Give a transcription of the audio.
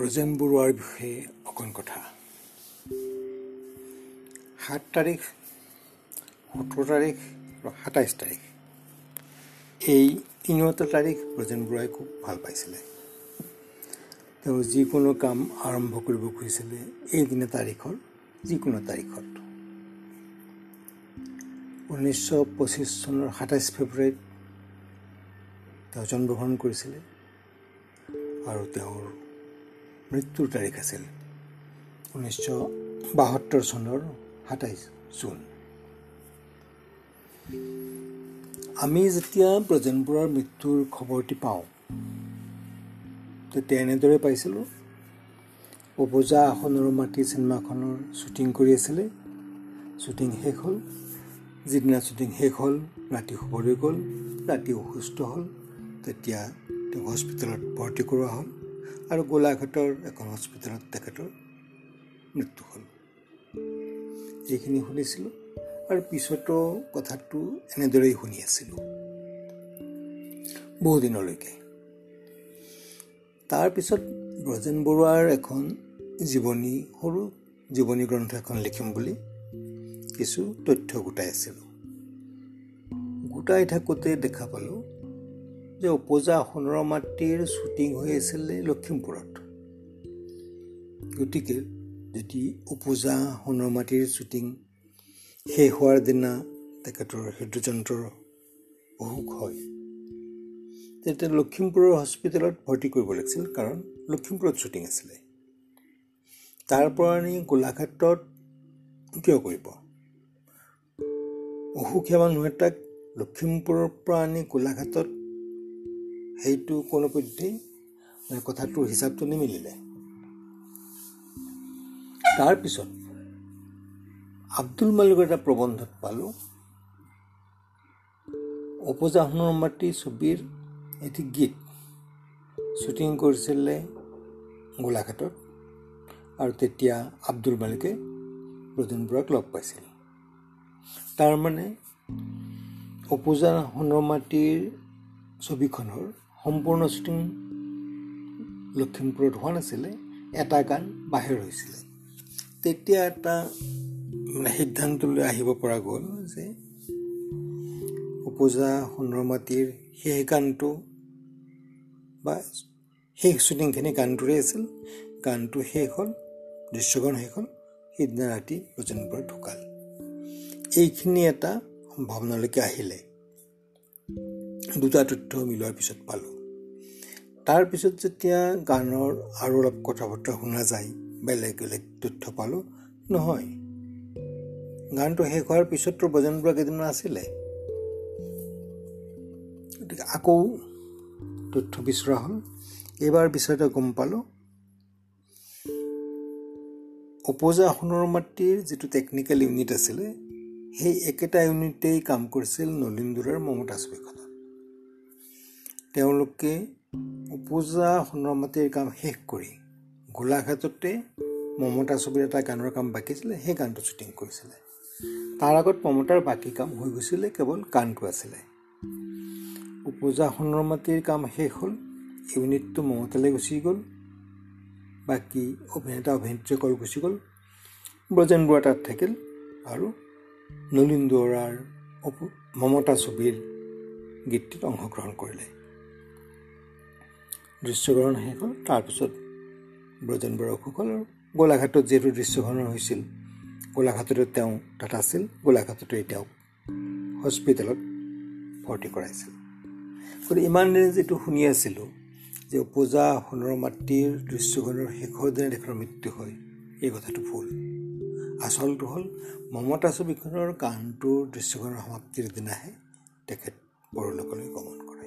ব্ৰজেন বৰুৱাৰ বিষয়ে অকণ কথা। সাত তাৰিখ সোতৰ তাৰিখ আৰু সাতাইছ তাৰিখ। এই তিনিওটা তাৰিখ ব্ৰজেন বৰুৱাই খুব ভাল পাইছিলে। তেওঁ যিকোনো কাম আৰম্ভ কৰিব খুজিছিলে এই দিনা তাৰিখৰ যিকোনো তাৰিখত। ঊনৈছশ পঁচিছ চনৰ সাতাইছ ফেব্ৰুৱাৰীত তেওঁ জন্মগ্ৰহণ কৰিছিলে আৰু তেওঁৰ মৃত্যুৰ তাৰিখ আছিল। ঊনৈছশ বাসত্তৰ চনৰ সাতাইছ জুন। আমি যেতিয়া ব্ৰজেন বৰুৱাৰ মৃত্যুৰ খবৰটি পাওঁ তেতিয়া এনেদৰে পাইছিলোঁ। উপজা আসনৰ মাটি চিনেমাখনৰ শ্বুটিং কৰি আছিলে। শ্বুটিং শেষ হ'ল। যিদিনা শ্বুটিং শেষ হ'ল ৰাতি শুবলৈ গ'ল ৰাতি অসুস্থ হ'ল। তেতিয়া তেওঁক হস্পিটেলত ভৰ্তি কৰোৱা হ'ল। আৰু গোলাঘাটৰ এখন হস্পিটেলত তেখেতৰ মৃত্যু হ'ল। এইখিনি শুনিছিলোঁ আৰু পিছতো কথাটো এনেদৰেই শুনি আছিলোঁ। বহুদিনলৈকে তাৰপিছত ব্ৰজেন বৰুৱাৰ এখন জীৱনী সৰু জীৱনী গ্ৰন্থ এখন লিখিম বুলি কিছু তথ্য গোটাই আছিলোঁ। গোটাই থাকোঁতে দেখা পালোঁ যে উপজা সোণৰ মাটিৰ শ্বুটিং হৈ আছিলে লখিমপুৰত। গতিকে যদি উপজা সোণৰ মাটিৰ শ্বুটিং শেষ হোৱাৰ দিনা তেখেতৰ হৃদযন্ত্ৰৰ অসুখ হয় তেতিয়া লখিমপুৰৰ হস্পিটেলত ভৰ্তি কৰিব লাগিছিল কাৰণ লখিমপুৰত শ্বুটিং আছিলে। তাৰ পৰা আনি গোলাঘাটত কিয় কৰিব? অসুখীয়া মানুহ এটাক লখিমপুৰৰ পৰা আনি গোলাঘাটত সেইটো কোনোপধ্যেই কথাটোৰ হিচাপটো নিমিলিলে। তাৰপিছত আব্দুল মালিকৰ এটা প্ৰবন্ধত পালোঁ উপজা সোণৰ মাটি ছবিৰ এটি গীত শ্বুটিং কৰিছিলে গোলাঘাটত আৰু তেতিয়া আব্দুল মালিকে ব্ৰজেন বৰুৱাক লগ পাইছিল। তাৰমানে উপজা সোণৰ মাটিৰ ছবিখনৰ সম্পূৰ্ণ শ্বুটিং লখিমপুৰত হোৱা নাছিলে এটা গান বাহিৰ হৈছিলে। তেতিয়া এটা মানে সিদ্ধান্তলৈ আহিব পৰা গ'ল যে উপজা সোণৰ মাটিৰ শেষ গানটো বা শেষ শ্বুটিংখিনি গানটোৰে আছিল। গানটো শেষ হ'ল দৃশ্যগান শেষ হ'ল সিদিনা ৰাতি ব্ৰজেন বৰুৱা ঢুকাল। এইখিনি এটা সম্ভাৱনালৈকে আহিলে। দুটা তথ্য মিলোৱাৰ পিছত পালোঁ। তাৰপিছত যেতিয়া গানৰ আৰু অলপ কথা বতৰা শুনা যায় বেলেগ বেলেগ তথ্য পালোঁ নহয়। গানটো শেষ হোৱাৰ পিছততো ব্ৰজেন বৰুৱা কেইদিনমান আছিলে। গতিকে আকৌ তথ্য বিচৰা হ'ল। এইবাৰ বিচাৰোঁতে গম পালোঁ। উপজা সোণৰ মাটিৰ যিটো টেকনিকেল ইউনিট আছিলে সেই একেটা ইউনিটেই কাম কৰিছিল নলিন্দুৰাৰ মমতা ছবিখনত তেওঁলোকে উপজা সোণৰ মাটিৰ কাম শেষ কৰি গোলাঘাটতে মমতা ছবিৰ এটা গানৰ কাম বাকী আছিলে সেই গানটো শ্বুটিং কৰিছিলে। তাৰ আগত মমতাৰ বাকী কাম হৈ গৈছিলে কেৱল গানটো আছিলে। উপজা সোণৰ মাটিৰ কাম শেষ হ'ল ইউনিটটো মমতালৈ গুচি গ'ল বাকী অভিনেতা অভিনেত্ৰীসকল গুচি গ'ল ব্ৰজেন বৰুৱা তাত থাকিল আৰু নলিন দুৱৰাৰ মমতা ছবিৰ গীতটিত অংশগ্ৰহণ কৰিলে। দৃশ্যগ্ৰহণ শেষ হ'ল। তাৰপিছত ব্ৰজেন আৰু গোলাঘাটত যিহেতু দৃশ্যগ্ৰহণ হৈছিল গোলাঘাটতে তেওঁ তাত আছিল গোলাঘাটতে তেওঁক হস্পিটেলত ভৰ্তি কৰাইছিল। গতিকে ইমান দিনে যিটো শুনি আছিলোঁ যে পূজা সোণৰ মাটিৰ দৃশ্যগ্ৰহণৰ শেষৰ দিনা তেখেতৰ মৃত্যু হয় এই কথাটো ভুল। আচলটো হ'ল মমতা ছবিখনৰ গানটোৰ দৃশ্যগ্ৰহণৰ সমাপ্তিৰ দিনাহে তেখেত পৰলোকলৈ গমন কৰে।